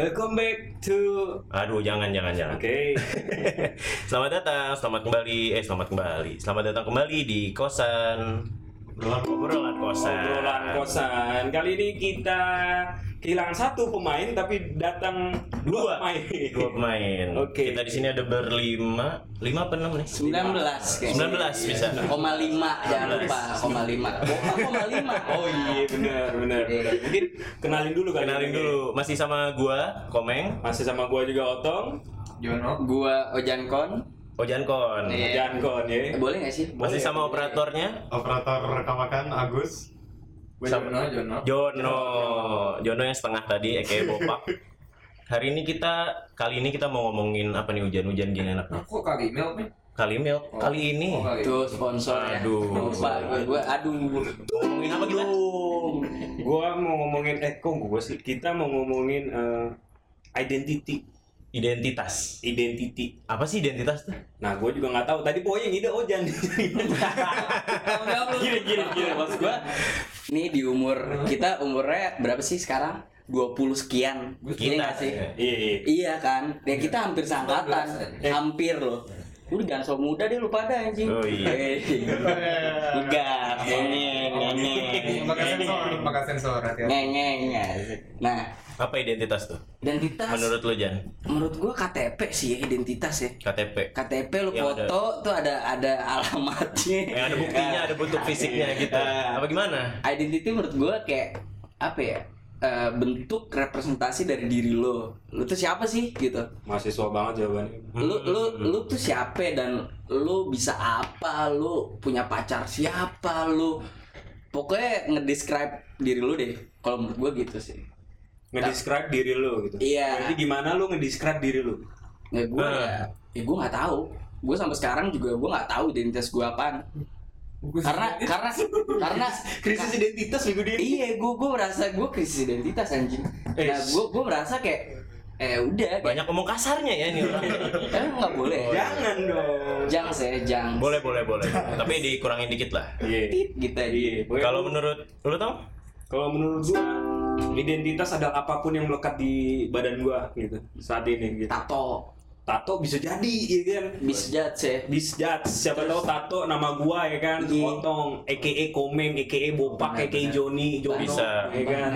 Welcome back to Aduh, jangan, jangan, jangan. Oke. Selamat datang, selamat kembali, eh selamat kembali, selamat datang kembali di kosan. Obrolan kosan. Obrolan kosan. Kali ini kita kehilangan satu pemain tapi datang dua, pemain. Dua pemain. Oke. Kita di sini ada berlima, lima apa enam nih? 19 kayaknya. 19 bisa. Koma lima jangan lupa koma lima. Koma koma lima. Oh iya benar benar benar. Mungkin kenalin dulu kali. Kenalin ini. dulu, masih sama gua, Komeng, Masih sama gua juga Otong. Jono Gua Ojan Kon. Ojan Kon. Iya. Jangan kon ya. Eh, boleh gak sih? Masih Boleh, sama boleh. operatornya operator rekaman Agus gue Jono Jono Jono. Jono yang setengah tadi, eke bopak. Hari ini kita, kali ini kita mau ngomongin apa nih hujan-hujan gini enak. Nah, kok kali email nih Kali milk, kali ini. oh, kali Tuh sponsor ya. Aduh. Lupa gue, gue aduh. Ngomongin apa kita? Gua mau ngomongin eh kok gua sih kita mau ngomongin eh, identity Identitas. identity. Apa sih identitas tuh? Nah, gue juga nggak tahu. Tadi pokoknya yang ide Ojan. Lu. gini, gini, gini. Maksud gue, Nih di umur kita umurnya berapa sih sekarang? 20 sekian. Kita. Iya sih? iya, iya. Iya kan? Ya kita hampir seangkatan. 19. Hampir loh. Lu jangan so muda deh lu pada anjing. Oh, iya. Eh, Enggak, ngeng, ngeng, pakai sensor pakai sensor hati ngeng, Nah, Apa identitas tuh? identitas Menurut lo Jan? menurut gua KTP sih ya, identitas ya. KTP. KTP lu Yang foto tuh ada ada alamatnya. Yang ada buktinya, ada bentuk fisiknya gitu. Eh, Apa gimana? identity menurut gua kayak apa ya? Eh, bentuk representasi dari diri lo. Lu tuh siapa sih gitu? mahasiswa banget jawabannya. Lu lu lu tuh siapa dan lu bisa apa? Lu punya pacar siapa? Lu pokoknya ngedescribe diri lu deh. Kalau menurut gua gitu sih. Ngedescribe diri lu gitu. Iya. Jadi gimana lu ngedescribe diri lu? Ya gue Nah. ya, ya gue nggak tahu. Gue sampai sekarang juga gue nggak tahu identitas gue apaan. Karena karena karena Krisis identitas minggu ini. iya gue gue merasa gue krisis identitas anjing. Eh, Nah gue gue merasa kayak eh udah kayak, Banyak ngomong kasarnya ya ini orang. emang nggak boleh. Jangan dong. Jangan saya jangan. boleh, boleh, boleh. Tapi dikurangin dikit lah. Iya. Tit gitu aja. Iya. Kalau lu- menurut lo tau? kalau menurut gua identitas adalah apa pun yang melekat di badan gua gitu saat ini gitu. Tato Tato bisa jadi ya kan. bis jat sih. Bisjat, siapa tahu tato nama gua ya kan, Iya. Otong, EKE Komeng, EKE Bopak, EKE. Joni, Jono, Bisa. ya kan.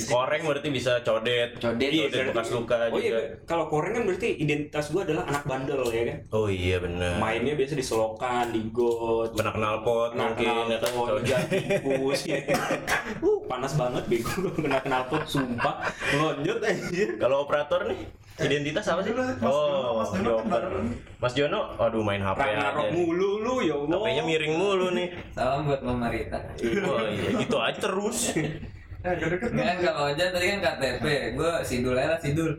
Koreng berarti bisa codet. Codet. Iya, Codet berarti- bekas luka Oh iya, juga. kalau koreng kan berarti identitas gua adalah anak bandel ya kan. Oh iya benar. Mainnya biasa di selokan, di got, Kena knalpot kena ya kan? knalpot, Codet. tikus, ya. Uh, panas banget bego kena knalpot, sumpah. Lonjot aja. Kalau operator nih identitas apa sih? Mas Jono, Oh, Mas Jono joker. kan Mas Jono, aduh main HP Ragnarok aja. mulu lu ya Allah. HP-nya miring mulu nih. salam buat Mama Rita Oh iya, gitu aja terus. eh Enggak, kalau aja tadi kan KTP, gue sidul aja lah sidul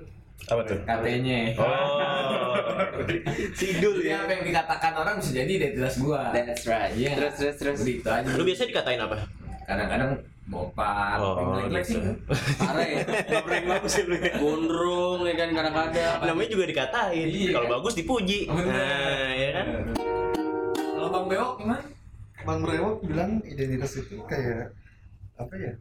Apa tuh? KT-nya Oh. Sidul ya. apa yang dikatakan orang bisa jadi identitas gua That's right. Iya. Terus terus terus. Begitu aja Lu biasa dikatain apa? Kadang-kadang bopak, Oh, gitu. sih. Parah ya. Ngobrol bagus ya. Gondrong ya kan kadang-kadang. Namanya juga dikatain. Iya, Kalau kan? bagus dipuji. Bener. Nah, ya kan? Kalau Bang Bewok gimana? Bang Brewok bilang identitas itu kayak apa ya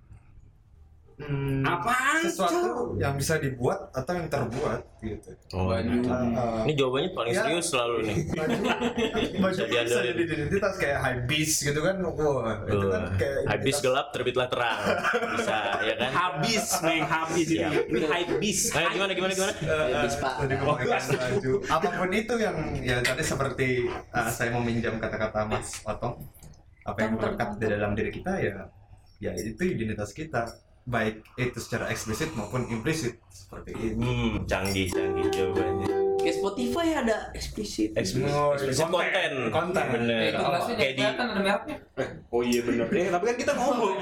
Hmm, Apaan? Cok? sesuatu yang bisa dibuat atau yang terbuat gitu Oh, Baju. Uh, Ini jawabannya paling Ya. serius selalu nih. baju baju Bisa jadi identitas kayak high beast gitu kan wah itu kan kayak Habis identitas- gelap terbitlah terang. Bisa, ya kan? Habis, meng habis ini. Iya. Ini habis. Ayo gimana gimana gimana? Eh, Habis, Pak. ngomongin baju apa pun itu yang ya tadi seperti uh, saya meminjam kata-kata Mas Otong apa yang melekat di dalam diri kita ya ya itu identitas kita baik itu secara eksplisit maupun implisit seperti itu Hmm, canggih canggih jawabannya. Kayak Spotify ada eksplisit. Eksplisit, Oh, eksplisit konten. konten. Konten. Eh, Bener. itu gelasnya Kayak di kelihatan ada mereknya. Oh iya benar. Eh, tapi kan kita ngomong.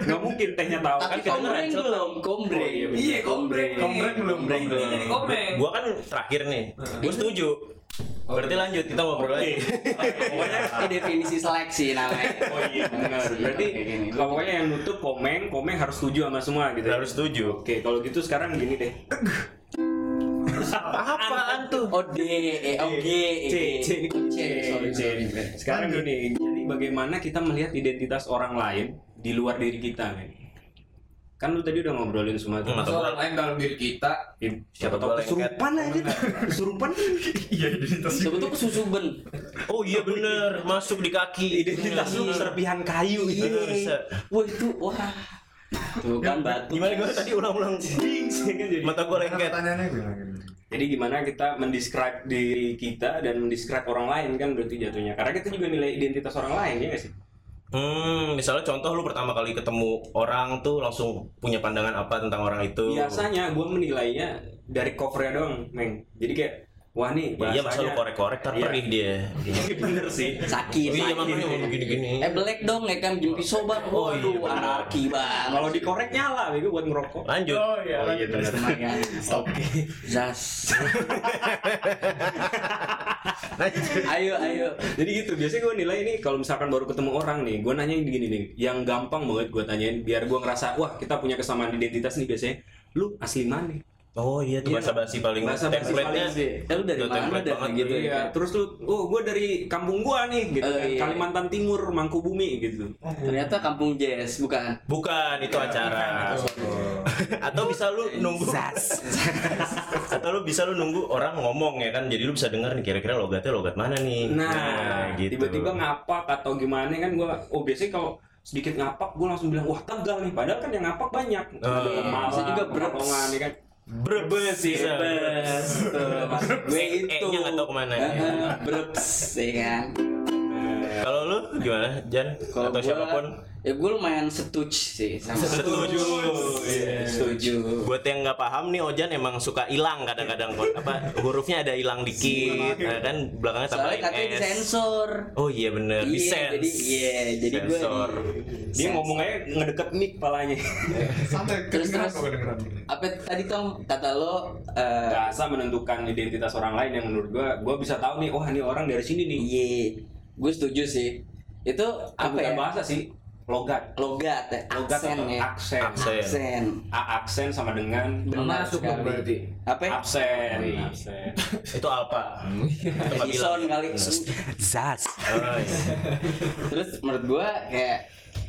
Nggak mungkin tehnya tahu. Tapi Kan kita kombreng belum, kombreng. Oh, iya, Iya, kombreng. Kombreng belum, Kombreng komeng. gua kan terakhir nih. Gua setuju. Berarti lanjut kita ngobrol lagi. Pokoknya Ini definisi seleksi namanya. Oh iya benar. Berarti gini. kalau pokoknya yang nutup komeng, komeng harus setuju sama semua gitu. Harus setuju. Oke, kalau gitu sekarang gini deh. Apaan tuh? O D E O G E C, C, ini C. Sekarang gini, jadi bagaimana kita melihat identitas orang lain di luar diri kita nih? Kan lu tadi udah ngobrolin semua. Hmm. Masa orang lain dalam diri kita Siapa tahu kesurupan aja. Kesurupan iya identitas Siapa tuh kesusuben. Oh iya bener, masuk di kaki. identitas lu serpihan kayu Iya. gitu. Bisa. Wah itu wah. Tuh kan batu. Gimana gimana tadi ulang-ulang? Jadi, Mata gua lengket. jadi gimana kita mendescribe diri kita dan mendescribe orang lain kan berarti jatuhnya. Karena kita juga nilai identitas orang lain ya nggak sih? Hmm, misalnya contoh lu pertama kali ketemu orang tuh langsung punya pandangan apa tentang orang itu? Biasanya gue menilainya dari covernya doang, Meng. Jadi kayak wah nih Iya, masa lu bahasanya korek-korek tar Iya. perih dia. bener sih. Sakit. Iya, makanya gini-gini. Eh black dong ya kan jam pisau bang. Oh, iya, Waduh benar. anarki bang. Kalau dikorek nyala, bego buat ngerokok. Lanjut. oh iya Oh iya bener. Lumayan. Oke. Zas. ayo ayo. Jadi gitu, biasanya gue nilai ini kalau misalkan baru ketemu orang nih, gue nanya gini nih, yang gampang banget gue tanyain, biar gue ngerasa, wah kita punya kesamaan identitas nih biasanya, lu asli mana? Oh iya tuh bahasa basi paling Bahasa basi template-nya. paling sih. Eh lu dari mana banget gitu ya Iya, kan? terus lu, oh gue dari kampung gua nih, gitu Oh, kan. iya. Kalimantan Timur, Mangkubumi gitu. Ternyata kampung jazz bukan. Bukan, itu acara. Atau bisa lu nunggu Atau lu bisa lu nunggu orang ngomong ya kan. Jadi lu bisa denger nih kira-kira logatnya logat mana nih. Nah, gitu. tiba-tiba ngapak atau gimana kan gua, oh biasanya kalau sedikit ngapak gue langsung bilang wah tegal nih padahal kan yang ngapak banyak Oh, iya. Malang, Bisa juga. Pekalongan, ya kan Brebes sih. Brebes. Gue itu. E-nya nggak tahu ke mana. Heeh, Brebes ya kan. Lu gimana, Jan? Kalau Atau gua- siapa pun? Ya gue lumayan setuju sih sama Setuju. Iya. setuju. Buat yang nggak paham nih Ojan emang suka hilang kadang-kadang apa hurufnya ada hilang dikit, nah, kan belakangnya Soalnya tambahin katanya S. disensor. Oh iya bener, Iya, disense. jadi iya, jadi gue Sensor. dia ngomongnya ngedeket mic palanya santai Terus, terus. apa tadi Tom kata lo eh bahasa menentukan identitas orang lain yang menurut gua gua bisa tahu nih oh ini orang dari sini nih iya, gue setuju sih. Itu apa bukan ya? bahasa sih logat Logat, ya, logat aksen atau ya. aksen Aksen. Aksen. A aksen sama dengan Benar masuk sekali. berarti. Apa? ya? absen absen Itu apa? Edison bilang. kali. zas Oh, iya. Terus menurut gua kayak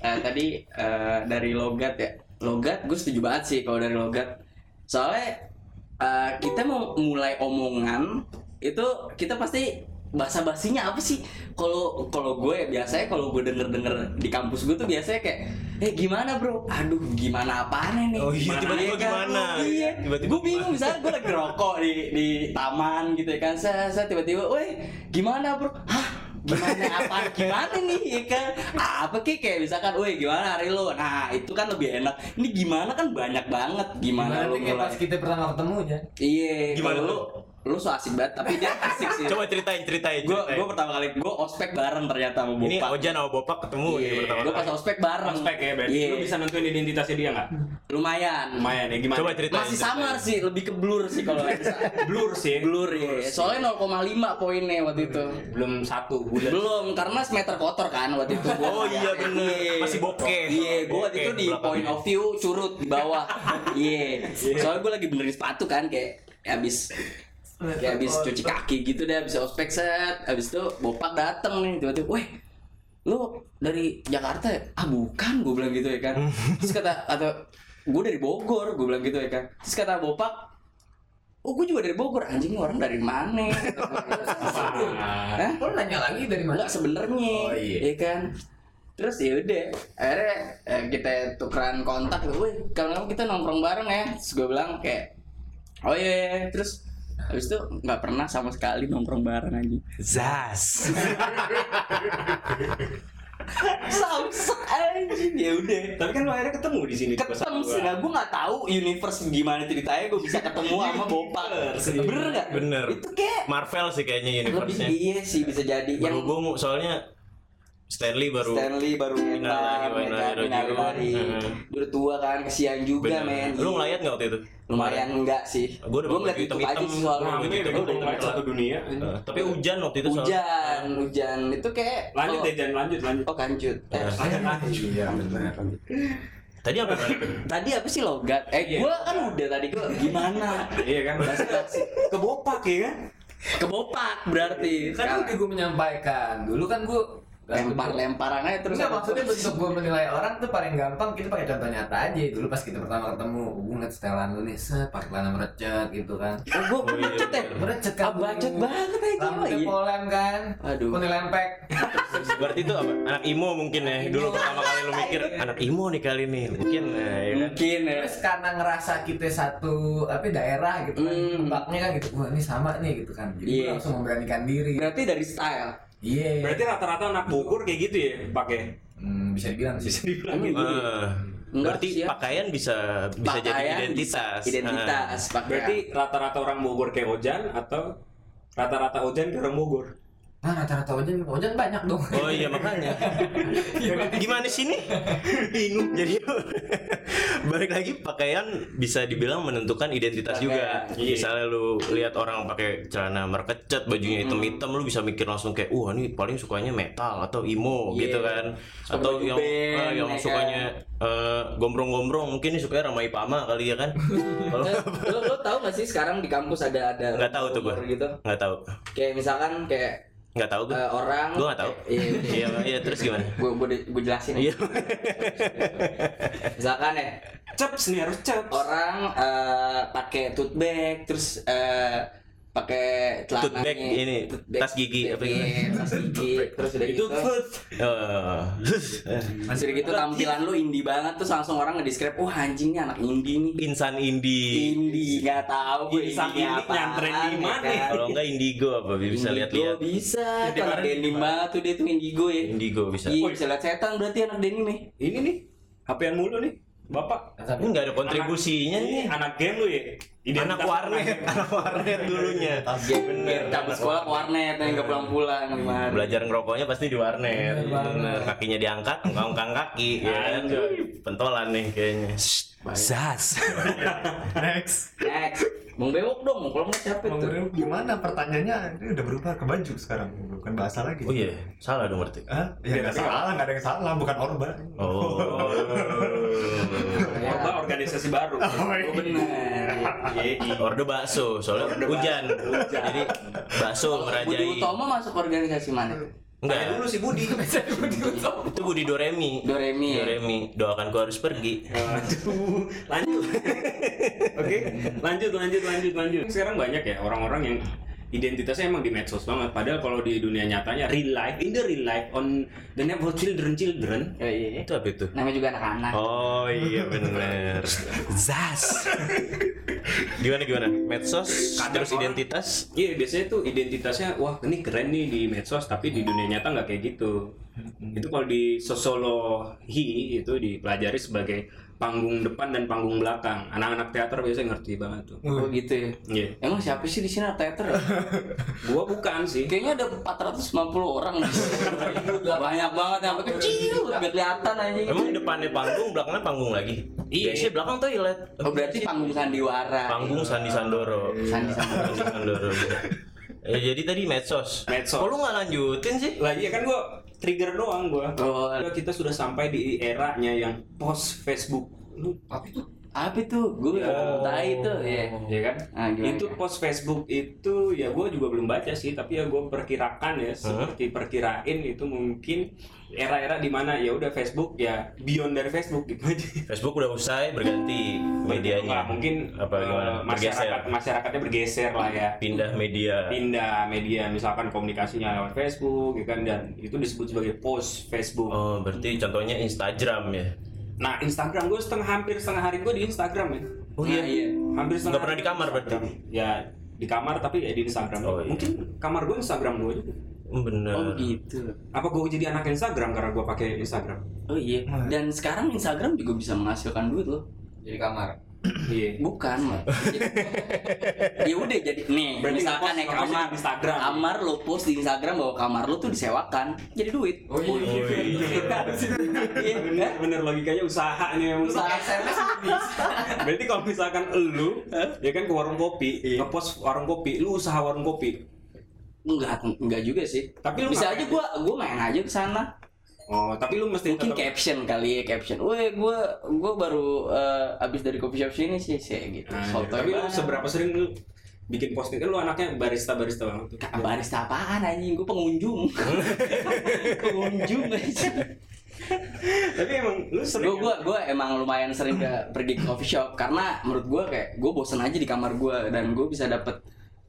eh, tadi eh, dari logat ya. Logat gue setuju banget sih kalau dari logat. Soalnya eh, kita mau mulai omongan itu kita pasti bahasa basinya apa sih? Kalau kalau gue ya biasanya kalau gue denger denger di kampus gue tuh biasanya kayak eh gimana bro? Aduh gimana apaan nih? Oh iya, Gimana tiba-tiba ya kan? gimana? Iya. Tiba-tiba gue bingung misalnya gue lagi rokok di di taman gitu ya kan. Saya, saya tiba-tiba, woi gimana bro? Hah? gimana apa gimana nih ya kan apa kayak kayak misalkan woi gimana hari lo nah itu kan lebih enak ini gimana kan banyak banget gimana, Gimana lo mulai pas kita pertama ketemu aja. iya Gimana kalau lu so asik banget tapi dia asik sih. Coba ceritain, ceritain, gue ceritain. gue pertama kali gue ospek bareng ternyata sama Ini Bopak. Ojan sama Bopak ketemu Iya, ini pertama gue pas ospek bareng. Prospek ya berarti. Iya. lu bisa nentuin identitasnya dia nggak? Lumayan. Lumayan ya gimana? Coba ceritain. masih ceritain. samar sih lebih ke blur sih kalau blur sih. Blur ya soalnya 0,5 poinnya waktu itu. Belum satu bulan. Belum karena semeter kotor kan waktu itu. Gua. Oh iya bener, masih bokeh. iya gue waktu itu di point of view curut di bawah. Iya. Soalnya gue lagi benerin sepatu kan kayak ya habis kayak habis cuci kaki gitu deh habis ospek set habis itu bopak dateng nih tiba-tiba weh lu dari Jakarta ya? ah bukan gue bilang gitu ya kan terus kata atau gue dari Bogor gue bilang gitu ya kan terus kata bopak Oh, gue juga dari Bogor. Anjing orang dari mana? Hah? Lo nanya lagi dari mana? Enggak sebenarnya, Oh, iya. ya kan. Terus ya udah, akhirnya eh, kita tukeran kontak. Wih, kalau kita nongkrong bareng ya. Terus gue bilang kayak, oh iya, iya." terus habis itu nggak pernah sama sekali nongkrong bareng aja. zas Samsak anjing ya udah. tapi kan lu akhirnya ketemu di sini Ketemu sih, nah gue nggak tahu universe gimana ceritanya gue bisa ketemu sama Bopak. Bener nggak? Bener. Itu kayak Marvel sih kayaknya lebih universe-nya. iya sih bisa jadi yang soalnya Stanley baru Stanley baru ya kan, raji'un. innalillahi. Heeh. Udah tua kan, kesian juga men. Lu ngelayat nggak waktu itu? Lumayan enggak sih. Gua udah ngeliat YouTube aja sih soalnya. Nah, begitu, udah begitu. satu dunia Eh, tapi hujan waktu itu soalnya. Hujan, hujan itu kayak lanjut deh jangan lanjut lanjut Oh kancut. Eh, Eh. lanjut lanjut iya benar Tadi apa tadi apa sih logat? Eh, Iya. gua kan udah tadi gua gimana? iya kan kebopak ya kan Kebopak berarti. Kan udah gue menyampaikan. Dulu kan gue lempar-lemparan aja terus Enggak maksudnya bentuk gue menilai orang tuh paling gampang kita pakai contoh nyata aja. Dulu pas kita pertama ketemu gue ngeliat setelan lu nih set pakai celana merecet gitu kan. Oh, gue gue bacot ya? Merecet kan bacot banget aja rambutnya iya. polem kan. Aduh. Kunti lempek Berarti itu apa? Anak imo mungkin ya. Dulu pertama kali lu mikir anak imo nih kali nih. Mungkin nah, ya kan. mungkin ya. Terus karena ngerasa kita satu apa daerah gitu kan Hmm. tebaknya kan gitu. Wah ini sama nih gitu kan. Jadi Iya. gue langsung memberanikan diri. Berarti dari style iya Berarti rata-rata anak Bogor kayak gitu ya pakai. Hmm, bisa dibilang sih Bisa dibilang Emang gitu. Eh, Enggak berarti sih ya. pakaian bisa bisa jadi Pakaian identitas. bisa- identitas pakaian. Berarti rata-rata orang Bogor kayak Ojan atau rata-rata Ojan kayak orang Bogor. Nah rata-rata ojan ojan banyak dong. Oh iya makanya. Gimana sih nih? Bingung. Jadi balik lagi pakaian bisa dibilang menentukan identitas juga. Pakaian, iya. Misalnya lu lihat orang pakai celana merkecat, bajunya hitam-hitam, lu bisa mikir langsung kayak, "Wah, ini paling sukanya metal atau emo" Iya. gitu kan. Suka Atau yang band, ah, yang ya sukanya eh, gombrong-gombrong, mungkin ini sukanya Ramai Pama kali ya kan. Kalau lo lo tau gak sih sekarang di kampus ada ada Nggak tahu tuh gua. gitu nggak tahu. kayak misalkan kayak Nggak tahu gue. eh, orang Gua nggak tahu. iya Iya, iya terus gimana? gue gue gue jelasin Iya. misalkan ya Ceps nih harus ceps. orang eh, pakai tote bag terus eh, pakai celana Tote bag ini, tas gigi, apa iya, tas gigi terus udah Itu gitu. Oh. terus udah gitu tampilan lu indie banget terus langsung orang ngedescribe wah anjing nih anak indie nih Insan indie. indie nggak tahu gue Insan indie apa nyantren di mana? Kalau enggak indigo apa bisa lihat-lihat. bisa tuh kemarin denim banget tuh dia tuh indigo ya Indigo bisa. iya bisa lihat setan berarti anak denim ya Ini nih, HP-an mulu nih. Bapak. Tapi enggak ada kontribusinya Ini nih. anak game lu ya. Identitas Anak warnet, anak warnet dulunya. Bener, cabut sekolah ke warnet yang nggak pulang-pulang gimana Belajar ngerokoknya pasti di warnet. Bener banget. Bener. Kakinya diangkat, ngangkang kaki, ya kan? Pentolan nih kayaknya. Zas. Next. next Bang bewok dong kalau nggak capek Bang tuh Ril, gimana pertanyaannya? Ini udah berubah ke baju sekarang, bukan bahasa lagi. Oh iya, salah dong berarti. Hah? Ya nggak salah, nggak ada yang salah, bukan orba. Oh. Ya. Orba organisasi baru. oh bener Iya. Orde bakso, soalnya hujan. Jadi bakso Budi merajai. Utomo masuk organisasi mana Enggak, dulu si Budi. itu Budi Doremi. Doremi? Doremi, doakan ku harus pergi. Aduh, lanjut. Oke, lanjut, lanjut, lanjut, lanjut. Sekarang banyak ya orang-orang yang identitasnya emang di medsos banget. Padahal kalau di dunia nyatanya real life, in the real life on the name of children, children. Ya, iya, iya. Itu apa itu? namanya juga anak-anak Oh iya bener Zas Gimana gimana? Medsos Kadang terus orang- identitas Iya, biasanya tuh identitasnya wah ini keren nih di medsos, tapi di dunia nyata nggak kayak gitu. Itu kalau di sosiologi itu dipelajari sebagai panggung depan dan panggung belakang. Anak-anak teater biasanya ngerti banget tuh. oh gitu ya Iya. emang siapa sih di sini anak teater ya? Gua bukan sih. kayaknya ada 490 orang banyak banget yang sampai kecil nggak kelihatan aja Emang depannya panggung, belakangnya panggung lagi? Iya. Biasanya belakang toilet oh berarti panggung sandiwara Panggung Sandi Sandoro Sandi Sandoro. Sandi Sandoro Eh, jadi tadi medsos Medsos. Kok lu nggak lanjutin sih? Lah iya kan gua trigger doang gua. oh kita sudah sampai di eranya yang post Facebook. Lu apa itu apa tuh gue Ya. tahu itu ya ya kan? Ah, gimana? itu post Facebook itu ya gue juga belum baca sih tapi ya gue perkirakan ya seperti perkirain itu mungkin era-era di mana ya udah Facebook ya beyond dari Facebook gitu aja. Facebook udah usai berganti medianya. Nggak, mungkin Apa eh, gimana? masyarakat masyarakatnya bergeser lah ya. Pindah media. Pindah media misalkan komunikasinya lewat Facebook ya kan dan itu disebut sebagai post Facebook. Oh berarti contohnya Instagram ya? nah Instagram gue setengah hampir setengah hari gue di Instagram ya. Oh Nah, iya. Hampir setengah Nggak pernah di kamar berarti? Instagram. ya di kamar tapi ya di Instagram. Oh, iya. mungkin kamar gue Instagram gue juga Bener. oh gitu. Apa gue jadi anak Instagram karena gue pakai Instagram? Oh iya. Dan sekarang Instagram juga bisa menghasilkan duit loh. Jadi kamar. Iya. Bukan Mat. ya udah jadi nih Berarti misalkan ya kamar. di Instagram. kamar lo post di Instagram bahwa kamar lo tuh disewakan jadi duit. Oh iya. Iya. Kan? bener bener logikanya usaha nih Usaha SMS bisa. Berarti kalau misalkan lu ya kan ke warung kopi ngepost warung kopi lu usaha warung kopi enggak enggak juga sih. Tapi lu bisa aja gua gua main aja ke sana. Oh tapi lu mesti mungkin tetap- caption kali ya caption. Weh gua gua baru eh, abis dari coffee shop sini sih sih gitu. Nah, Sotoy tapi lu seberapa sering lu bikin posting? Kan lu anaknya barista barista banget tuh. Kak, barista apaan anjing? Gue pengunjung. pengunjung aja. tapi emang lu sering Gue gua gua emang lumayan sering ke pergi ke coffee shop. Karena menurut gue kayak gue bosen aja di kamar gue dan gue bisa dapet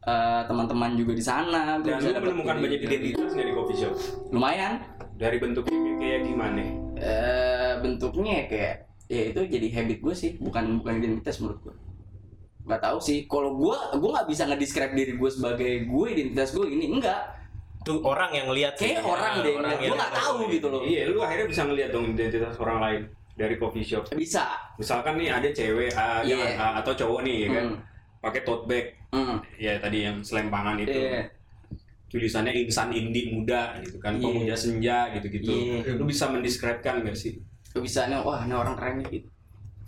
eh, teman-teman juga di sana. Dan lu menemukan ide- banyak identitas dari coffee shop Lumayan. dari bentuknya kayak- gimana eh bentuknya kayak ya itu jadi habit gue sih bukan bukan identitas menurut gue nggak tahu sih kalau gue gue nggak bisa ngedescribe diri gue sebagai gue identitas gue ini enggak Tuh orang yang lihat sih. kayak orang deh Orang gue yang nggak tahu gitu loh iya lu akhirnya bisa ngeliat dong identitas orang lain dari coffee shop bisa misalkan nih ada cewek ah, Iya. jangan, ah, atau cowok nih ya kan Hmm. Pakai tote bag Hmm. ya tadi yang selempangan itu Iya. tulisannya insan indie muda gitu kan Iya. pemuda senja gitu-gitu Iya. lu bisa mendeskripsikan gak sih Gue bisa nih wah ini orang keren nih gitu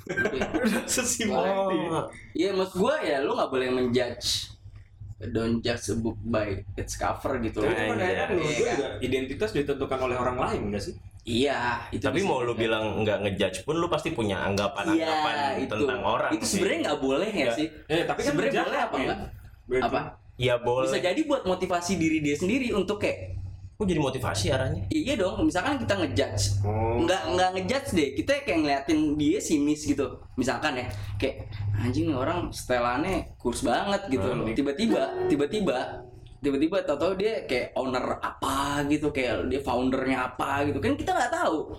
sesimpel Oh. itu ya. Iya maksud gue ya lu nggak boleh menjudge don't judge a book by its cover gitu akhirnya menurut Iya gue kan? juga identitas ditentukan oleh orang lain enggak sih? Iya itu Tapi mau lu bilang nggak ngejudge pun lu pasti punya anggapan-anggapan Iya, itu. tentang orang. Itu sebenarnya nggak boleh ya sih? Eh, tapi kan Sebenarnya boleh apa enggak? Berarti- Apa? Ya boleh. Bisa jadi buat motivasi diri dia sendiri untuk kayak Kok jadi motivasi arahnya? iya dong, misalkan kita ngejudge Oh. nggak nggak ngejudge deh kita kayak ngeliatin dia sinis gitu misalkan ya kayak anjing orang setelannya kurs banget gitu Hmm. tiba-tiba tiba-tiba tiba-tiba tau-tau dia kayak owner apa gitu kayak dia foundernya apa gitu kan kita nggak tahu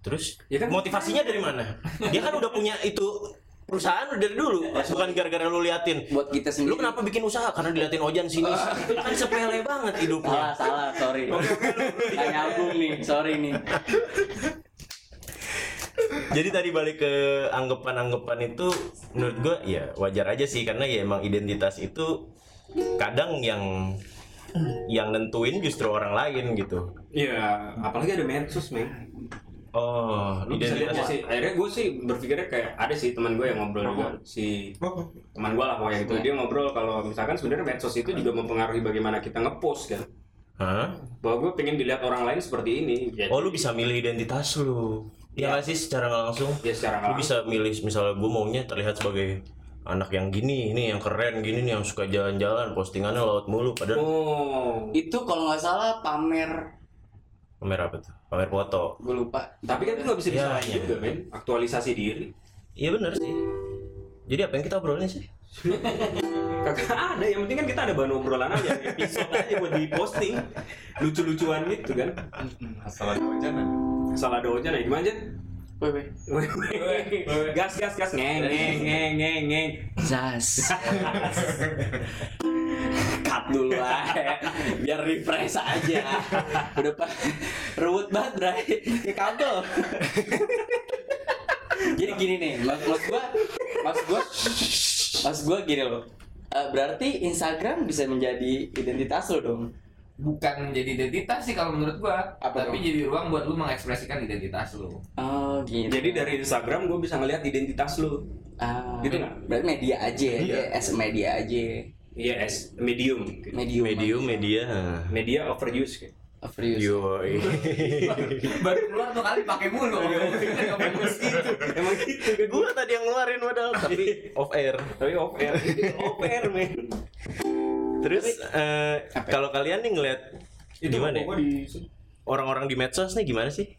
Terus Ya kan- motivasinya dari mana? Dia kan udah punya itu perusahaan udah dari dulu, bukan gara-gara lu liatin. buat kita sendiri Lu kenapa bikin usaha? Karena diliatin Ojan sini. Itu kan sepele banget salah hidupnya. salah sorry nggak nyambung nih sorry nih Jadi tadi balik ke anggapan-anggapan itu menurut gua ya wajar aja sih karena ya emang identitas itu kadang yang yang nentuin justru orang lain gitu. Iya, apalagi ada medsos, men. Oh, Lu bisa lihat identitas sih. Akhirnya gue sih berpikirnya kayak ada sih teman gue yang ngobrol juga si teman gue lah pokoknya itu dia ngobrol kalau misalkan sebenarnya medsos itu juga mempengaruhi bagaimana kita ngepost kan. Hah? Bahwa gue pengen dilihat orang lain seperti ini. Jadi, Oh, lu bisa milih identitas lu. Ya nggak sih secara langsung. ya secara Lu nggak bisa milih misalnya gue maunya terlihat sebagai anak yang gini, ini yang keren gini nih yang suka jalan-jalan, postingannya laut mulu padahal Oh. itu kalau nggak salah pamer pamer apa tuh? Pamer foto. gue lupa Tapi kan itu nggak bisa Ya, disalahin iya. juga, men. Aktualisasi diri. Iya benar sih. Jadi apa yang kita obrolin sih? Kagak ada, yang penting kan kita ada bahan obrolan aja, episode aja buat diposting. Lucu-lucuan gitu kan. asal ada hujanan Salah ada ya gimana aja? Weh, weh. gas gas gas ngeng ngeng ngeng ngeng ngeng. Zas. Cut dulu aja. Biar refresh aja. Udah pak ruwet banget, Bray. Kayak kabel. Jadi gini nih, mas, mas gua, mas gua, mas gua gini loh. Eh, berarti Instagram bisa menjadi identitas lo dong. Bukan menjadi identitas sih kalau menurut gua Apa tapi dong? jadi ruang buat lu mengekspresikan identitas lu Oh, gitu. Jadi dari Instagram gue bisa ngeliat identitas lu. Ah, Gitu nggak? Berarti media aja, Iya. ya, as media aja. Iya, as medium. Medium. Medium media. Media overuse. kayak. Overuse. Yoi. baru keluar tuh kali pakai mulu ngomong gitu Emang gitu Gua tadi yang ngeluarin padahal tapi off air. Tapi off air, off air men. Terus eh, Apa? kalau kalian nih ngeliat Itu gimana ya? di orang-orang di medsos nih gimana sih?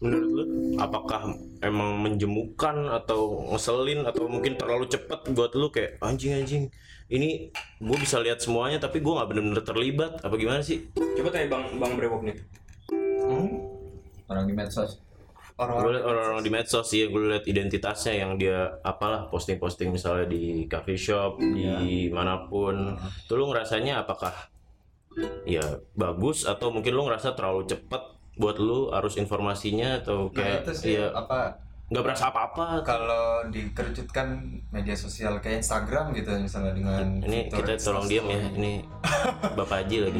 Menurut lu apakah emang menjemukan atau ngeselin atau mungkin terlalu cepat buat lu kayak anjing anjing ini gue bisa lihat semuanya tapi gue nggak bener-bener terlibat apa gimana sih? Coba tanya Bang Bang Brewok nih. orang di medsos orang-orang orang-orang di medsos sih gue lihat identitasnya yang dia apalah posting-posting misalnya di coffee shop di mana pun. Tuh lu ngerasanya apakah ya bagus atau mungkin lu ngerasa terlalu cepat buat lu harus informasinya atau nah kayak itu sih ya apa nggak berasa apa-apa kalau dikerucutkan media sosial kayak Instagram gitu misalnya dengan ini kita tolong diam ya ini Bapak Haji lagi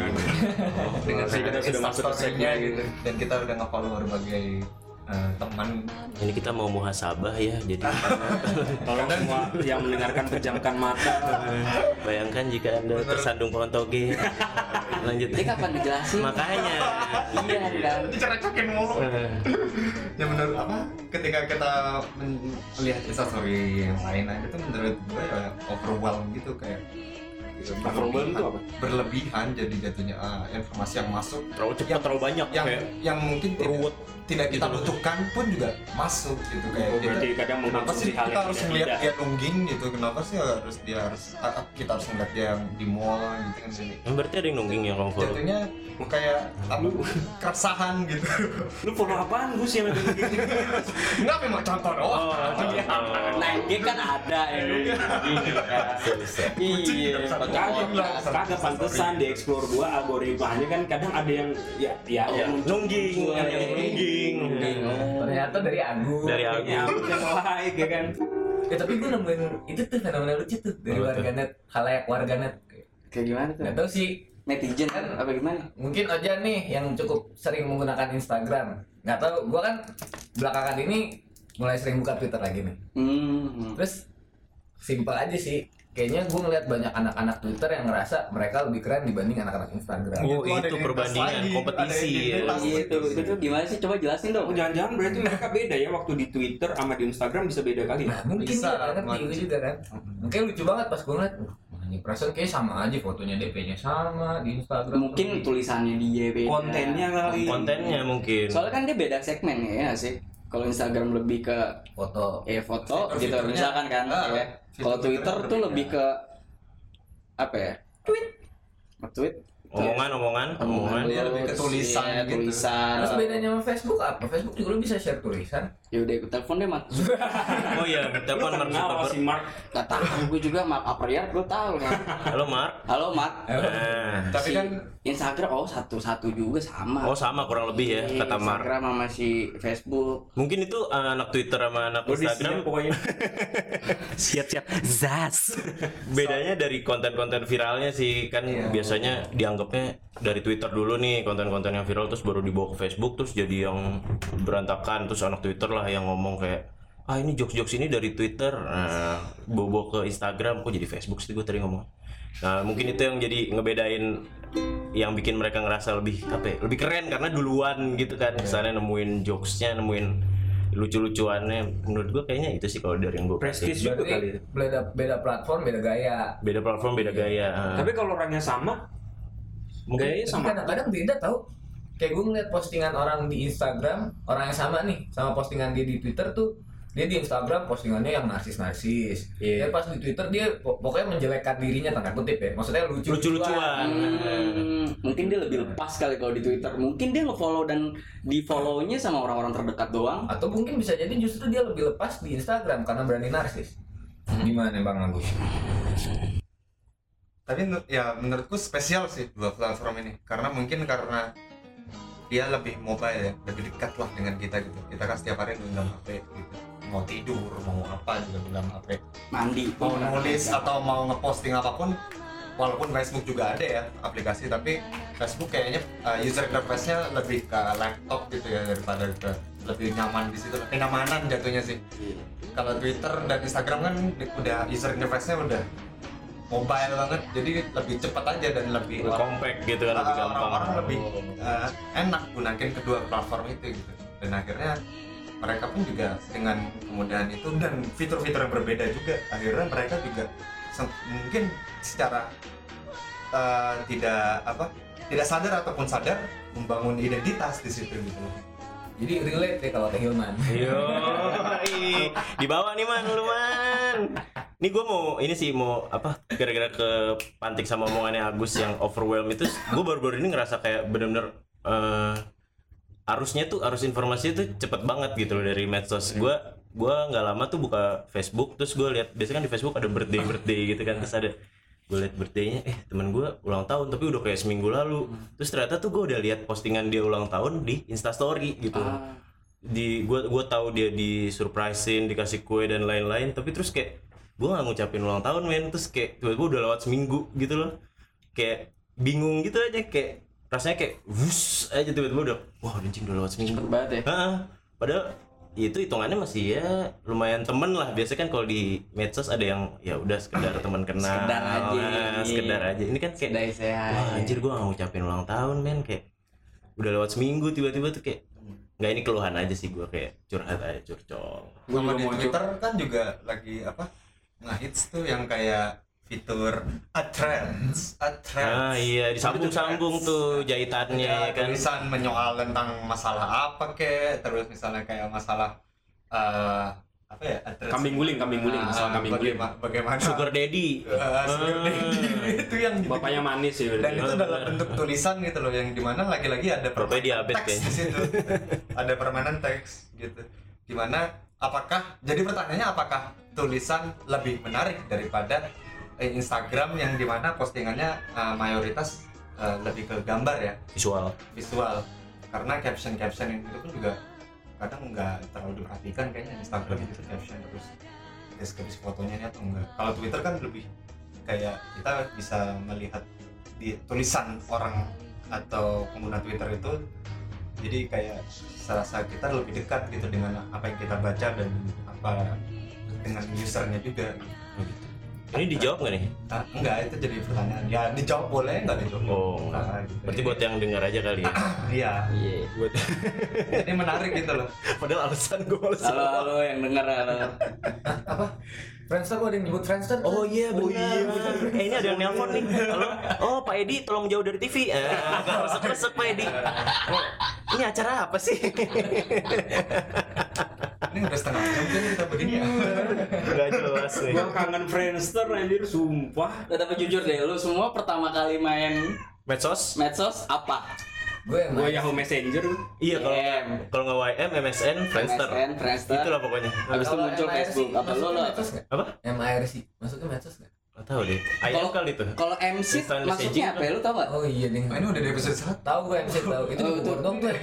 dengan Masih kita sudah masuk ke segmen. gitu dan kita udah nge-follow berbagai eh, teman. Ini kita mau muhasabah ya jadi. Tolong semua yang mendengarkan pejamkan mata. bayangkan jika anda tersandung pohon toge. Lanjut. Jadi kapan dijelasin? makanya. Iya kan. dicerecokin mulu. Ya menurut apa? Ketika kita melihat instastory yang lain itu menurut gue ya overwhelm gitu kayak Overwhelm itu apa? berlebihan jadi jatuhnya ah, informasi yang masuk terlalu cepat Yang- terlalu banyak yang kayak yang mungkin tidak, ruwet tidak kita Gitu. butuhkan pun juga masuk gitu kayak Oh, kita- berarti kadang kenapa sih hal kita yang harus ngeliat tidak. dia nungging gitu kenapa sih harus dia harus ah, ah, kita harus ngeliat dia yang di mall gitu kan Hmm, berarti ada yang nungging yang kamu follow jatuhnya kayak apa keresahan gitu Lu follow apaan Gus yang ada gitu? nggak memang contoh doang oh, oh. Nah, dia kan ada ya. Iya, Kagak kagak pantesan di explore gua algoritmanya kan kadang ada yang ya ya Ya, nungging, ada yang nungging. Ternyata dari Agung. Dari aku. ya yang like ya kan. Ya, tapi gue nemuin itu tuh fenomena lucu tuh dari warganet, halayak warganet. Kayak gimana tuh? Nggak tahu sih, Netizen kan apa gimana? mungkin aja nih yang cukup sering menggunakan Instagram. Nggak tahu, gue kan belakangan ini mulai sering buka Twitter lagi nih. Hmm. Terus simpel aja sih. Kayaknya gue ngeliat banyak anak-anak Twitter yang ngerasa mereka lebih keren dibanding anak-anak Instagram. Oh, Itu itu perbandingan, lagi, kompetisi ya. Iya itu, itu tuh gimana sih? Coba jelasin dong. Oh, jangan-jangan berarti mereka beda ya waktu di Twitter sama di Instagram bisa beda kali ya? Nah, mungkin Bisa, mungkin. gue juga kan. Mungkin lucu banget pas gue ngeliat, ini perasaan kayak sama aja fotonya DP-nya sama di Instagram. Mungkin tulisannya dia beda. Kontennya kali. kontennya mungkin Soalnya kan dia beda segmen ya sih. Kalau Instagram lebih ke foto. eh foto gitu Fitur-fiturnya. misalkan kan Ah, ya. Kalau Twitter tuh lebih ke apa ya? Tweet. Tweet. omongan omongan omongan Iya, lebih ke tulisan Iya, gitu. tulisan. Terus bedanya sama Facebook apa? Facebook juga lu bisa share tulisan. Ya udah ikut telepon deh, Mat. oh iya telepon Mark kenal Zuckerberg si Mark Gak tahu gue juga Mark Apriyar gue tahu kan. halo Mark Halo Mat. nah, tapi Si kan Instagram oh satu-satu juga sama. oh sama kurang lebih ya Iya, kata Mark Instagram sama si Facebook. mungkin itu uh, anak Twitter sama anak di Instagram. sini pokoknya. Siap-siap. Zas. Bedanya dari konten-konten viralnya sih kan Iya. biasanya dianggapnya dari Twitter dulu nih konten-konten yang viral terus baru dibawa ke Facebook terus jadi yang berantakan terus anak Twitter lah yang ngomong kayak ah ini jokes-jokes ini dari Twitter. Nah bawa ke Instagram kok jadi Facebook sih gue tadi ngomong nah mungkin itu yang jadi ngebedain yang bikin mereka ngerasa lebih apa ya, lebih keren karena duluan gitu kan misalnya nemuin jokesnya nemuin lucu-lucuannya menurut gue kayaknya itu sih kalau dari yang gue prestis juga kali. Berarti beda beda platform, beda gaya. beda platform beda gaya Ah. Tapi kalau orangnya sama, gayanya sama. kadang-kadang beda tau. Kayak gue ngeliat postingan orang di Instagram, orang yang sama nih, sama postingan dia di Twitter tuh, dia di Instagram postingannya yang narsis-narsis. Iya. Dia pas di Twitter dia pok- pokoknya menjelekkan dirinya tanda kutip ya. Maksudnya lucu lucu-lucuan Hmm, mungkin dia lebih lepas kali kalau di Twitter. Mungkin dia nge-follow dan di-follow-nya sama orang-orang terdekat doang. Atau mungkin bisa jadi justru dia lebih lepas di Instagram karena berani narsis. Gimana Bang Agus? tapi ya menurutku spesial sih dua platform ini karena mungkin karena dia lebih mobile ya lebih dekat lah dengan kita gitu kita kan setiap hari dalam HP gitu mau tidur mau apa juga dalam HP Mandi. mau nulis atau mau ngeposting apa pun walaupun Facebook juga ada ya aplikasi tapi Facebook kayaknya uh, user interface-nya lebih ke laptop gitu ya daripada ke lebih nyaman di situ. Kenyamanan jatuhnya sih. Kalau Twitter dan Instagram kan di- udah user interface-nya udah mobile banget jadi lebih cepat aja dan lebih Lebih compact gitu kan lebih Ah, gampang. orang-orang lebih uh, enak gunakan kedua platform itu gitu. Dan akhirnya mereka pun juga dengan kemudahan itu dan fitur-fitur yang berbeda juga akhirnya mereka juga mungkin secara uh, tidak apa tidak sadar ataupun sadar membangun identitas di situ gitu Jadi relate ya kalau Teh Hilman. Yo, di bawah nih man, lu man. Ini gue mau ini sih mau apa? Gara-gara ke pantik sama omongannya Agus yang overwhelm itu, gue baru-baru ini ngerasa kayak bener-bener eh, arusnya tuh arus informasi itu cepet banget gitu loh dari medsos. Gue gue nggak lama tuh buka Facebook, terus gue lihat biasanya kan di Facebook ada birthday birthday gitu kan, terus ada gue liat birthday-nya eh teman gue ulang tahun tapi udah kayak seminggu lalu. Terus ternyata tuh gue udah lihat postingan dia ulang tahun di instastory gitu. Ah, di gua gua tahu dia di surprisein dikasih kue dan lain-lain tapi terus kayak gua nggak ngucapin ulang tahun men. Terus kayak tiba-tiba udah lewat seminggu gitu loh. Kayak bingung gitu aja kayak rasanya kayak wus aja tiba-tiba udah wah anjing udah lewat seminggu cepet banget ya. Heeh. padahal itu hitungannya masih ya lumayan temen lah biasanya kan kalau di medsos ada yang ya udah sekedar teman kenal Sekedar aja. ah, sekedar aja ini kan kayak Sedai sehat. Wah anjir gue gak ngucapin ulang tahun men kayak udah lewat seminggu tiba-tiba tuh kayak nggak ini keluhan aja sih gue kayak curhat aja curcol sama juga di Twitter kan juga lagi apa ngehits tuh yang kayak fitur a trends, a trends. Ah iya disambung-sambung tuh jahitannya ya, ya kan. tulisan menyoal tentang masalah apa kek terus misalnya kayak masalah eh apa ya address- Kambing guling, kambing guling, Ah, masalah kambing guling. bagaimana, bagaimana Sugar daddy. eh, sugar Ah. daddy. itu yang dibikin. Bapaknya manis ya dan itu dalam bentuk tulisan gitu loh yang di mana lagi-lagi ada diabetes teks di situ ada permainan teks gitu di mana apakah jadi pertanyaannya apakah tulisan lebih menarik daripada eh, Instagram yang di mana postingannya eh, mayoritas eh, lebih ke gambar ya. Visual. visual. Karena caption caption itu pun juga kadang nggak terlalu diperhatikan kayaknya Instagram itu caption terus. Deskripsi fotonya atau enggak kalau Twitter kan lebih kayak kita bisa melihat di tulisan orang atau pengguna Twitter itu jadi kayak serasa kita lebih dekat gitu dengan apa yang kita baca dan apa dengan usernya juga Ini dijawab nggak nih? ah, enggak itu jadi pertanyaan ya dijawab boleh nggak dijawab Oh. Nah, gitu. Berarti buat yang dengar aja kali ya. iya Iya. buat jadi menarik gitu loh padahal alasan gue males. Halo halo yang denger halo. Friendster gua ada yang nyebut Friendster Oh iya benar. Eh ini ada yang nelpon nih. Halo. Oh Pak Edi tolong jauh dari TV. Eh, agak resek-resek Pak Edi. Oh, ini acara apa sih? Ini udah setengah jam kan kita begini ya Gak jelas nih. Gua kangen Friendster anjir sumpah. Nah, tapi jujur deh, lu semua pertama kali main Medsos? medsos apa? gue main. Yahoo Messenger. Iya kalau kalau nggak YM, MSN, Friendster. MSN, Friendster. Itulah pokoknya. Habis itu muncul MIRC, Facebook. Apa lo? nggak? Apa? MIRC masuknya medsos nggak? Gak tahu deh. Kalau- kali tuh. Kalau MC masuknya messaging apa? ya? Lu tau gak? Oh iya deh. Oh, ini udah di episode satu Tahu gue MC tahu. Itu Oh, itu. dong tuh kan.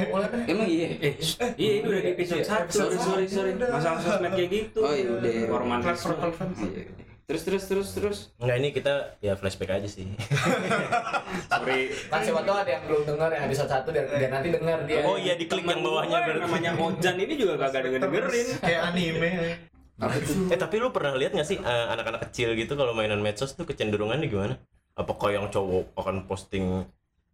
Emang iya. Eh, iya itu udah di episode 1. Sorry, sorry, sorry. Masalah sosmed kayak gitu. Oh, iya, udah. Forman Iya. Terus terus terus terus. Enggak ini kita ya flashback aja sih. Sorry. Kan siapa tahu ada yang belum dengar yang episode satu dan, dan nanti dengar dia. Oh iya diklik yang bawahnya namanya Ojan ini juga kagak denger dengerin. kayak anime Eh tapi lu pernah lihat nggak sih eh, anak-anak kecil gitu kalau mainan medsos tuh kecenderungannya gimana? Apakah yang cowok akan posting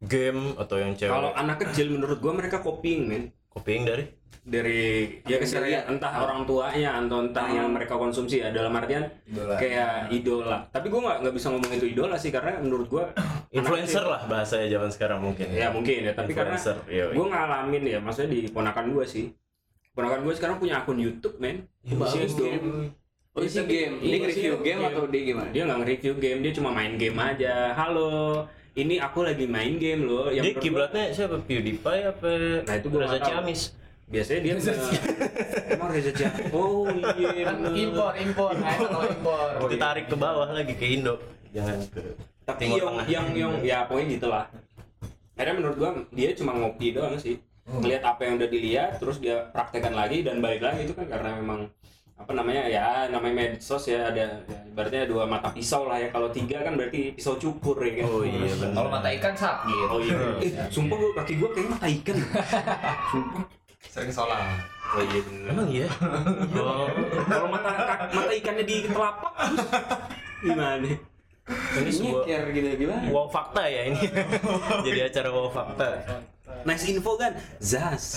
game atau yang cewek? Kalau anak kecil menurut gua mereka copying men. Copying dari? dari ya keserian entah orang tuanya atau entah yang mereka konsumsi ya dalam artian Idola. kayak idola. Tapi gua nggak nggak bisa ngomong itu idola sih karena menurut gua Influencer lah bahasanya zaman sekarang mungkin. ya mungkin ya. Tapi karena Influencer, iya, gue ngalamin ya maksudnya di ponakan gue sih ponakan gue sekarang punya akun YouTube men bagus Isinya dong. game. Oh, isi Iya, game. Iya, nge-review iya, game iya. atau dia gimana? dia nggak nge-review game dia cuma main game aja halo ini aku lagi main game loh yang Dia kiblatnya siapa? PewDiePie apa? Nah, itu Reza tahu. Ciamis. biasanya dia nge- emang Reza Ciamis oh iya Kan impor impor, kalau impor. Itu tarik ke bawah lagi ke Indo. Jangan ke tapi yang, Tengah. yang yang ya pokoknya gitulah akhirnya menurut gua dia cuma ngopi doang sih ngelihat apa yang udah dilihat terus dia praktekkan lagi dan balik lagi itu kan karena memang apa namanya ya namanya medsos ya ada ya, ibaratnya dua mata pisau lah ya kalau tiga kan berarti pisau cukur ya kan Oh iya benar. Kalau mata ikan sakit. oh iya eh sumpah gua kaki gua kayak mata ikan sumpah sering sholat oh iya bener Emang iya? Oh, kalau mata mata ikannya di telapak gimana ini sebuah gitu gimana? wow fakta ya ini. Jadi acara wow fakta. Nice info kan zas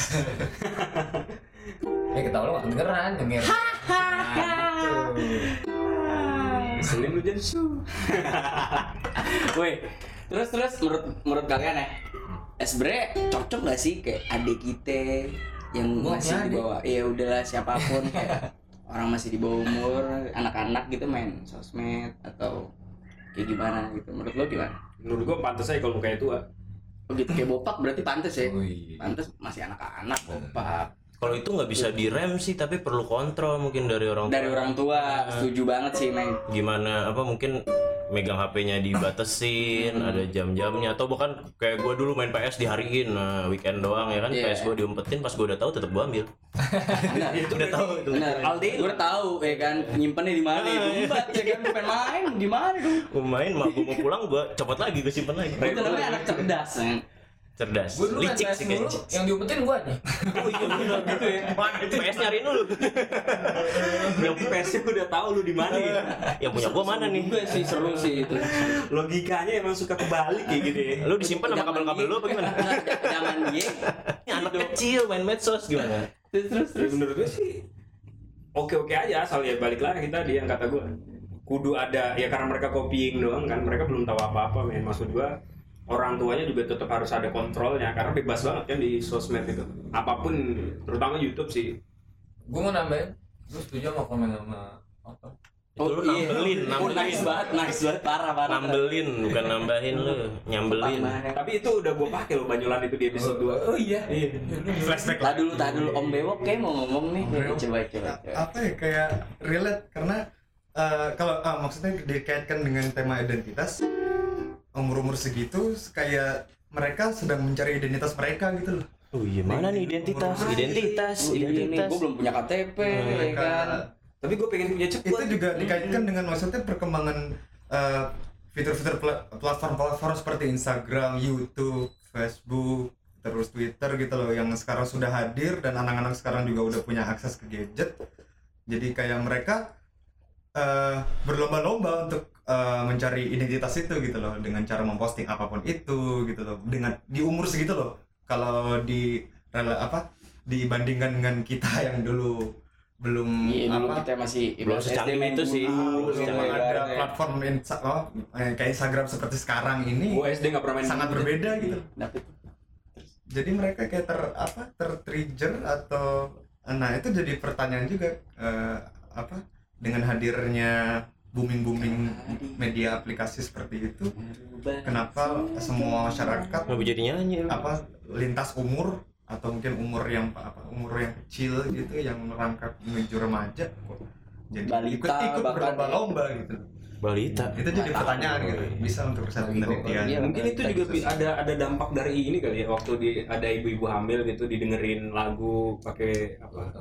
Eh ketawa lo nggak kedengeran denger. Selim lu jadi su Woi, terus terus menurut menurut kalian ya, eh, sebenarnya cocok gak sih kayak adik kita yang Gua masih di adik. bawah, iya udahlah siapa pun kayak orang masih di bawah umur, anak-anak gitu main sosmed atau kayak gimana gitu. Menurut lo gimana? menurut gua pantas aja kalau mukanya tua Oh gitu kayak bopak berarti pantas ya? Oh iya. Pantas masih anak-anak bopak. Kalau itu nggak bisa direm sih, tapi perlu kontrol mungkin dari orang Dari orang tua, setuju banget sih Meng. gimana apa mungkin megang HP-nya dibatesin, Hmm. ada jam-jamnya atau bahkan kayak gua dulu main PS dihariin, nah, weekend doang ya kan, Iya. PS gua diumpetin pas gua udah tahu tetap gua ambil. Benar. Itu udah tahu itu. Benar. Aldi. Gue tahu ya kan nyimpennya di mana itu. Empat ya kan pengen main di mana dong? Gua main, mau pulang gua copot lagi, gua simpen lagi. Itu namanya anak cerdas ya. Cerdas, Gue dulu main licik PS sih dulu, kayaknya. yang diumpetin gue nih. Oh iya benar gitu ya. PS nyariin dulu. yang PS-nya udah tahu lu di mana ya Yang punya gua mana nih? Juga sih seru sih itu. logikanya emang suka kebalik kayak gitu ya Lu disimpan sama kabel-kabel lu apa gimana? Nah, Zaman dia. Ini anak kecil main medsos gimana? Terus terus Ya, terus. menurut gue sih oke oke aja asal ya balik lagi tadi yang kata gue kudu ada ya karena mereka copying doang kan mereka belum tahu apa-apa men maksud gua orang tuanya juga tetap harus ada kontrolnya karena bebas banget kan di sosmed itu apa pun terutama YouTube sih gue mau nambahin gue setuju sama komen sama apa Itu lu nambelin, Oh, nambelin. nice banget, nice banget, parah parah. Nambelin, bukan nambahin lu, nyambelin. Tapi itu udah gua pakai loh Banyulan itu di episode 2 oh iya iya flashback Tadi dulu, tadi dulu Om Bewok kayak mau ngomong nih. Coba coba. coba. apa ya kayak relate karena eh, kalau ah, maksudnya dikaitkan dengan tema identitas umur umur segitu kayak mereka sedang mencari identitas mereka gitu loh Oh iya, mana nih identitas? Identitas, Oh, iya identitas. gue belum punya KTP, ya mereka kan. tapi gue pengen punya cepet itu juga dikaitkan dengan maksudnya perkembangan eh, fitur-fitur pla- platform-platform seperti Instagram, YouTube, Facebook, terus Twitter gitu loh yang sekarang sudah hadir dan anak-anak sekarang juga udah punya akses ke gadget. Jadi kayak mereka eh, berlomba-lomba untuk eh, mencari identitas itu gitu loh dengan cara memposting apa pun itu gitu loh dengan di umur segitu loh. Kalau di rela apa dibandingkan dengan kita yang dulu belum Iya dulu apa kita masih Belum secanggih itu sih. dulu, Belum ada ibaratnya. platform Insta- oh, eh, kayak Instagram seperti sekarang ini SD nggak pernah main sangat berbeda gitu. Dapet. Jadi mereka kayak ter apa tertrigger atau nah itu jadi pertanyaan juga eh, apa dengan hadirnya booming booming media aplikasi seperti itu kenapa semua masyarakat Mau jadi nyanyi apa lintas umur atau mungkin umur yang apa umur yang kecil gitu yang merangkap menuju remaja kok jadi Balita ikut ikut berlomba-lomba gitu? Balita. itu jadi pertanyaan gitu bisa untuk riset penelitian. Iya, mungkin itu juga bi- ada ada dampak dari ini kali ya waktu di ada ibu-ibu hamil gitu didengerin lagu pakai apa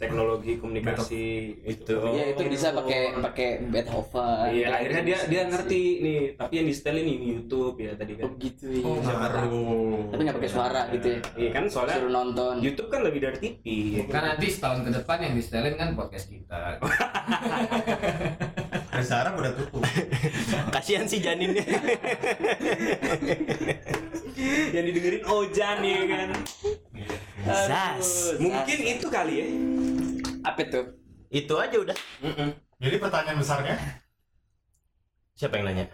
teknologi komunikasi itu Iya itu bisa pakai pakai Beethoven. iya akhirnya dia dia Musik. ngerti nih tapi yang di setelin ini YouTube ya tadi Oh kan gitu oh ya. ngaruh Tapi nggak pakai suara gitu ya. iya kan soalnya Suruh nonton. YouTube kan lebih dari TV ya kan? nanti setahun ke depan yang di setelin kan podcast kita Arab udah tutup Kasihan sih janinnya. yang didengerin Ojan ya kan Zas. mungkin itu kali ya Apa tuh? Itu aja udah. jadi pertanyaan besarnya Siapa yang nanya?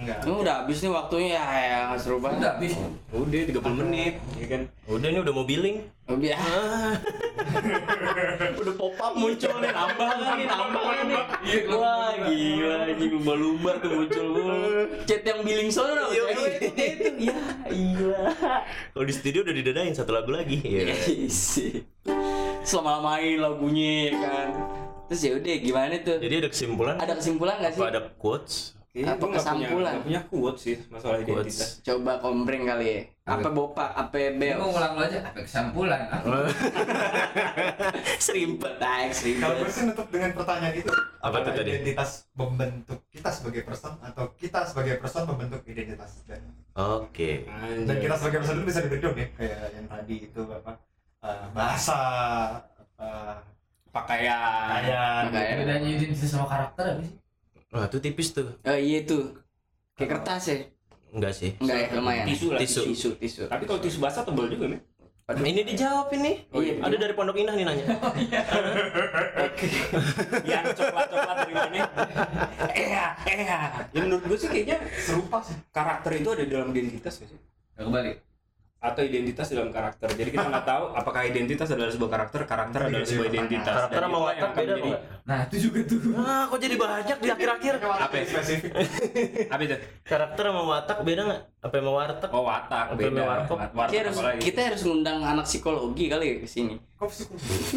Enggak Ini udah habis nih waktunya ya, ya nggak seru banget. udah habis udah 30 menit ya kan Udah nih udah mau billing. Oh, biar. udah pop up muncul nih nambah nggak nih nambah nggak nih wah gila lagi lumba-lumba tuh muncul mulu chat yang billing sono Iya, itu itu ya iya Kalau di studio udah didadain satu lagu lagi. Iya. sih selama lamain lagunya ya kan terus ya udah gimana tuh Jadi ada kesimpulan? ada kesimpulan nggak sih Apa ada quotes? Kayaknya Apa nggak punya- punya quote sih masalah Quotes. identitas. Coba kombreng kali ya. Apa? Bopak apa bel? mau ngulang dulu aja apa kesimpulan? Ah, serimpet naik kalau serimpet gue sih nutup dengan pertanyaan itu Apa tuh tadi? identitas membentuk kita sebagai person atau kita sebagai person membentuk identitas? Dan Oke. dan kita sebagai person itu bisa dibentuk ya kayak yang tadi itu apa eh, bahasa apa pakaian. Pakaian. Pakaian. bedanya identitas sama karakter apa sih Wah, itu tipis tuh. oh iya tuh kayak kertas ya? Enggak sih. enggak ya lumayan. Tisu lah Tisu. tisu tisu. Tapi kalau tisu basah tebal juga nih Ini dijawab ini. Oh, iya. Ada dari Pondok Indah nih nanya. yang coklat coklat dari mana? Eh eh ya menurut gue sih kayaknya serupa sih. Karakter itu ada di dalam identitas gak sih? Gak kebalik atau identitas dalam karakter jadi kita nggak tahu apakah identitas adalah sebuah karakter karakter adalah sebuah identitas Karakter sama watak beda enggak? nah itu juga tuh Ah, kok jadi banyak di akhir-akhir? Apa ya? spesifik apa itu Karakter sama watak beda nggak? Apa sama warteg? oh watak Apa beda yang warkop? warkop kita harus kita harus ngundang anak psikologi kali ya ke sini kok psikologi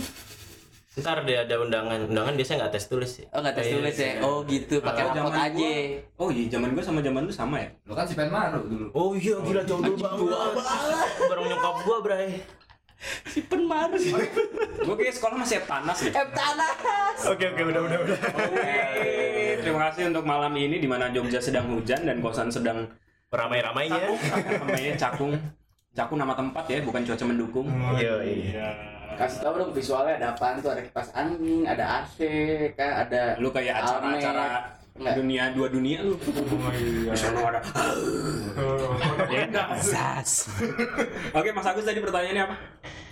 Ntar deh ada undangan. Undangan biasanya nggak tes tulis sih. oh nggak tes Iya, tulis ya iya. oh gitu pakai rapot aja gua- oh iya zaman gue sama zaman lu sama ya lo kan si Penmaru dulu Oh iya gila jauh dulu banget. Bareng nyokap gua, Bray. si penmaru gue kayak sekolah masih panas deh eh tanas Oke oke udah udah udah. Oke, terima kasih untuk malam ini di mana Jogja sedang hujan dan kosan sedang Ramai-ramainya. namanya Cakung. Cakung nama tempat ya, bukan cuaca mendukung. Iya iya. kasih tahu dong visualnya ada apaan tuh ada kipas angin ada AC kan ada Lu kayak acara-acara Enggak. dunia dua dunia lu Oh iya. di sana ada ya enggak oke Mas Agus tadi pertanyaannya apa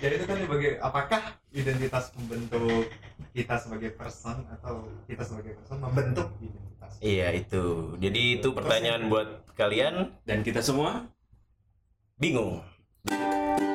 Jadi itu kan sebagai apakah identitas membentuk kita sebagai person atau kita sebagai person membentuk identitas? Iya itu. Jadi itu pertanyaan buat kalian dan kita semua bingung. Música